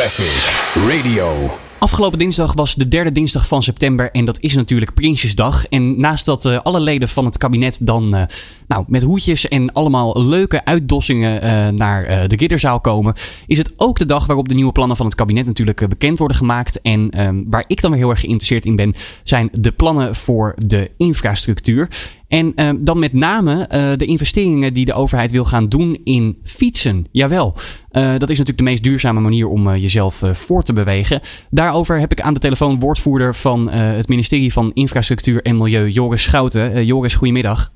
Traffic Radio. Afgelopen dinsdag was de derde dinsdag van september en dat is natuurlijk Prinsjesdag. En naast dat uh, alle leden van het kabinet dan uh, nou, met hoedjes en allemaal leuke uitdossingen uh, naar de Ridderzaal komen, is het ook de dag waarop de nieuwe plannen van het kabinet natuurlijk bekend worden gemaakt. En ehm, waar ik dan weer heel erg geïnteresseerd in ben, zijn de plannen voor de infrastructuur. En uh, dan met name uh, de investeringen die de overheid wil gaan doen in fietsen. Jawel, uh, dat is natuurlijk de meest duurzame manier om jezelf voor te bewegen. Daarover heb ik aan de telefoon woordvoerder van het ministerie van Infrastructuur en Milieu, Joris Schouten. Joris, goedemiddag.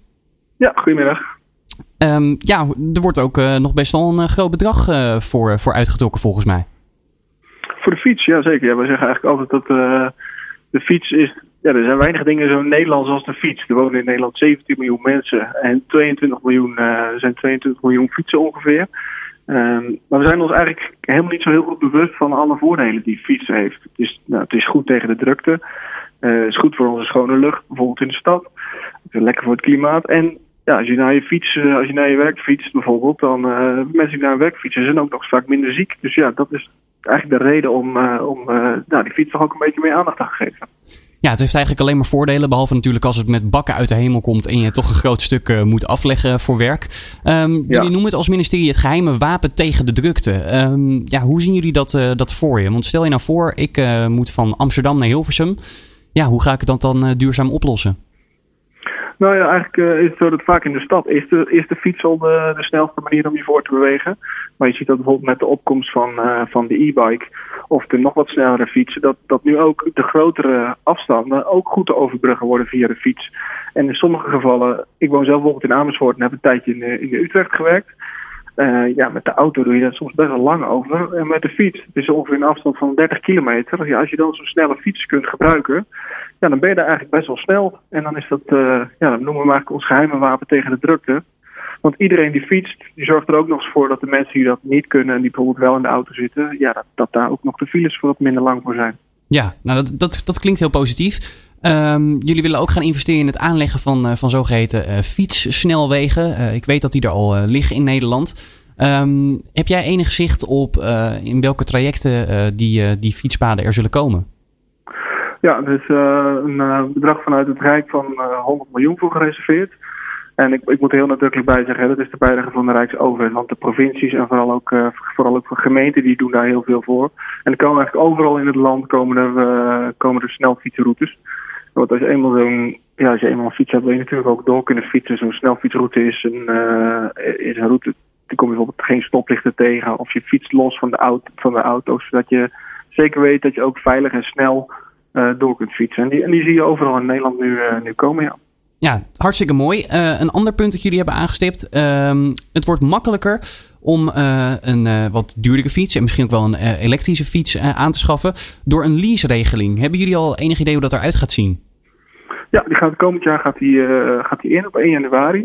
Ja, goedemiddag. Um, ja, er wordt ook nog best wel een groot bedrag voor, voor uitgetrokken volgens mij. Voor de fiets, ja zeker. Ja, wij zeggen eigenlijk altijd dat de fiets is ja, er zijn weinig dingen zo Nederlands als de fiets. Er wonen in Nederland 17 miljoen mensen en 22 miljoen, uh, er zijn 22 miljoen fietsen ongeveer. Um, maar we zijn ons eigenlijk helemaal niet zo heel goed bewust van alle voordelen die fiets heeft. Het is, nou, het is goed tegen de drukte. Uh, het is goed voor onze schone lucht, bijvoorbeeld in de stad. Het is lekker voor het klimaat. En ja, als je naar je fiets, uh, als je naar je werk fietst bijvoorbeeld, dan mensen die naar hun werk fietsen zijn ook nog vaak minder ziek. Dus ja, dat is eigenlijk de reden om, om nou, die fiets toch ook een beetje meer aandacht te geven. Ja, het heeft eigenlijk alleen maar voordelen. Behalve natuurlijk als het met bakken uit de hemel komt en je toch een groot stuk uh, moet afleggen voor werk. Um, ja. Jullie noemen het als ministerie het geheime wapen tegen de drukte. Um, ja, hoe zien jullie dat, uh, dat voor je? Want stel je nou voor, ik uh, moet van Amsterdam naar Hilversum. Ja, hoe ga ik het dan, dan duurzaam oplossen? Nou ja, eigenlijk is het zo dat vaak in de stad is de, is de fiets al de, de snelste manier om je voor te bewegen. Maar je ziet dat bijvoorbeeld met de opkomst van, uh, van de e-bike of de nog wat snellere fietsen, dat, dat nu ook de grotere afstanden ook goed te overbruggen worden via de fiets. En in sommige gevallen, ik woon zelf bijvoorbeeld in Amersfoort en heb een tijdje in, in de Utrecht gewerkt. Uh, ja, met de auto doe je dat soms best wel lang over. En met de fiets, het is ongeveer een afstand van 30 kilometer. Ja, als je dan zo'n snelle fiets kunt gebruiken, ja, dan ben je daar eigenlijk best wel snel. En dan is dat, ja, dat noemen we maar ons geheime wapen tegen de drukte. Want iedereen die fietst, die zorgt er ook nog eens voor dat de mensen die dat niet kunnen en die bijvoorbeeld wel in de auto zitten, ja, dat, dat daar ook nog de files voor wat minder lang voor zijn. Ja, nou dat, dat, dat klinkt heel positief. Um, jullie willen ook gaan investeren in het aanleggen van, uh, van zogeheten uh, fietssnelwegen. Uh, ik weet dat die er al liggen in Nederland. Um, heb jij enig zicht op in welke trajecten die, die fietspaden er zullen komen? Ja, er is een bedrag vanuit het Rijk van 100 miljoen voor gereserveerd. En ik, ik moet er heel nadrukkelijk bij zeggen, dat is de bijdrage van de Rijksoverheid. Want de provincies en vooral ook, uh, vooral ook gemeenten, die doen daar heel veel voor. En er komen eigenlijk overal in het land komen er, uh, komen er snel fietsroutes. Want als je eenmaal zo'n, ja, als je eenmaal een fiets hebt, wil je natuurlijk ook door kunnen fietsen. Zo'n snelfietsroute is een, uh, is een route, die kom je bijvoorbeeld geen stoplichten tegen. Of je fietst los van de, auto, van de auto's, zodat je zeker weet dat je ook veilig en snel door kunt fietsen. En die, en die zie je overal in Nederland nu, nu komen, ja. Ja, hartstikke mooi. Uh, een ander punt dat jullie hebben aangestipt. Uh, het wordt makkelijker om uh, een wat duurdere fiets en misschien ook wel een elektrische fiets aan te schaffen door een lease-regeling. Hebben jullie al enig idee hoe dat eruit gaat zien? Ja, die gaat komend jaar gaat die, gaat die in op 1 januari.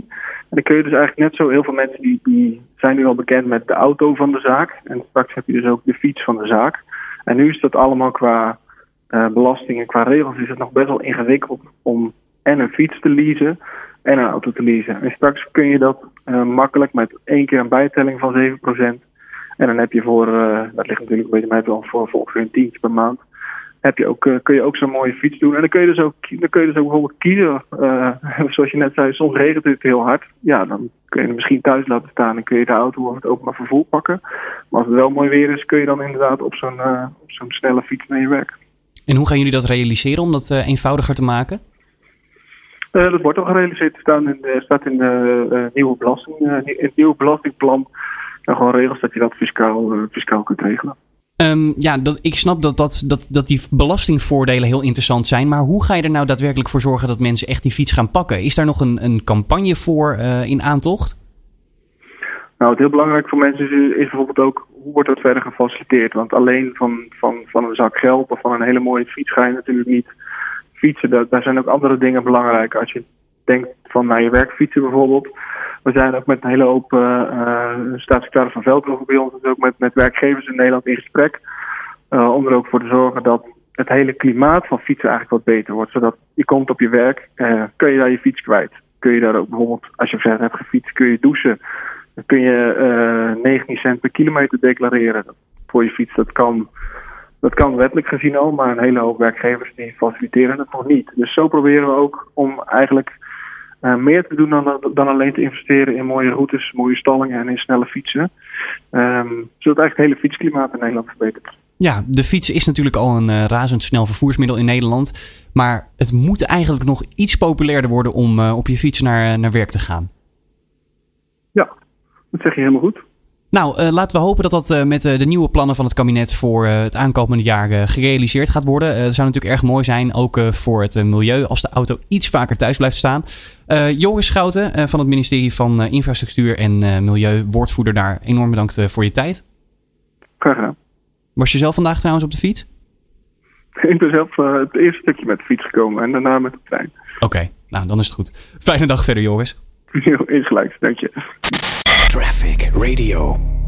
En dan kun je dus eigenlijk net zo heel veel mensen die, die zijn nu al bekend met de auto van de zaak. En straks heb je dus ook de fiets van de zaak. En nu is dat allemaal qua belasting en qua regels is het nog best wel ingewikkeld om en een fiets te leasen en een auto te leasen. En straks kun je dat uh, makkelijk met één keer een bijtelling van 7%. En dan heb je voor, uh, dat ligt natuurlijk een beetje mij wel voor, voor ongeveer een tientje per maand. Heb je ook, uh, kun je ook zo'n mooie fiets doen. En dan kun je dus ook, dan kun je dus ook bijvoorbeeld kiezen. zoals je net zei, soms regent het heel hard. Ja, dan kun je hem misschien thuis laten staan en kun je de auto of het openbaar vervoer pakken. Maar als het wel mooi weer is, kun je dan inderdaad op zo'n op zo'n snelle fiets naar je werk. En hoe gaan jullie dat realiseren om dat eenvoudiger te maken? Uh, dat wordt al gerealiseerd. Het staat in de, staat in de uh, nieuwe, belasting, in het nieuwe belastingplan. En gewoon regels dat je dat fiscaal, fiscaal kunt regelen. Um, ja, dat, ik snap dat, dat, dat, dat die belastingvoordelen heel interessant zijn. Maar hoe ga je er nou daadwerkelijk voor zorgen dat mensen echt die fiets gaan pakken? Is daar nog een, een campagne voor in aantocht? Nou, het heel belangrijk voor mensen is, is bijvoorbeeld ook hoe wordt dat verder gefaciliteerd? Want alleen van, van, van een zak geld of van een hele mooie fiets ga je natuurlijk niet fietsen, daar zijn ook andere dingen belangrijk. Als je denkt van naar je werk fietsen bijvoorbeeld. We zijn ook met een hele hoop uh, staatssecretaris van Veldhoven bij ons, dus ook met, met werkgevers in Nederland in gesprek. Uh, om er ook voor te zorgen dat het hele klimaat van fietsen eigenlijk wat beter wordt. Zodat je komt op je werk, uh, kun je daar je fiets kwijt. Kun je daar ook bijvoorbeeld, als je ver hebt gefietst, kun je douchen. Dan kun je 19 cent per kilometer declareren. voor je fiets. Dat kan, dat kan wettelijk gezien al, maar een hele hoop werkgevers die faciliteren het nog niet. Dus zo proberen we ook om eigenlijk uh, meer te doen dan, dan alleen te investeren in mooie routes, mooie stallingen en in snelle fietsen. Um, zodat eigenlijk het hele fietsklimaat in Nederland verbetert. Ja, de fiets is natuurlijk al een uh, razendsnel vervoersmiddel in Nederland. Maar het moet eigenlijk nog iets populairder worden om uh, op je fiets naar, naar werk te gaan. Ja, dat zeg je helemaal goed. Nou, uh, laten we hopen dat dat uh, met uh, de nieuwe plannen van het kabinet voor het aankomende jaar gerealiseerd gaat worden. Het zou natuurlijk erg mooi zijn, ook voor het milieu, als de auto iets vaker thuis blijft staan. Joris Schouten van het ministerie van Infrastructuur en Milieu, woordvoerder daar, enorm bedankt voor je tijd. Graag gedaan. Was je zelf vandaag trouwens op de fiets? Ik ben zelf het eerste stukje met de fiets gekomen en daarna met de trein. Oké, okay, nou dan is het goed. Fijne dag verder, Joris. Heel insgelijks, dank je. Traffic Radio.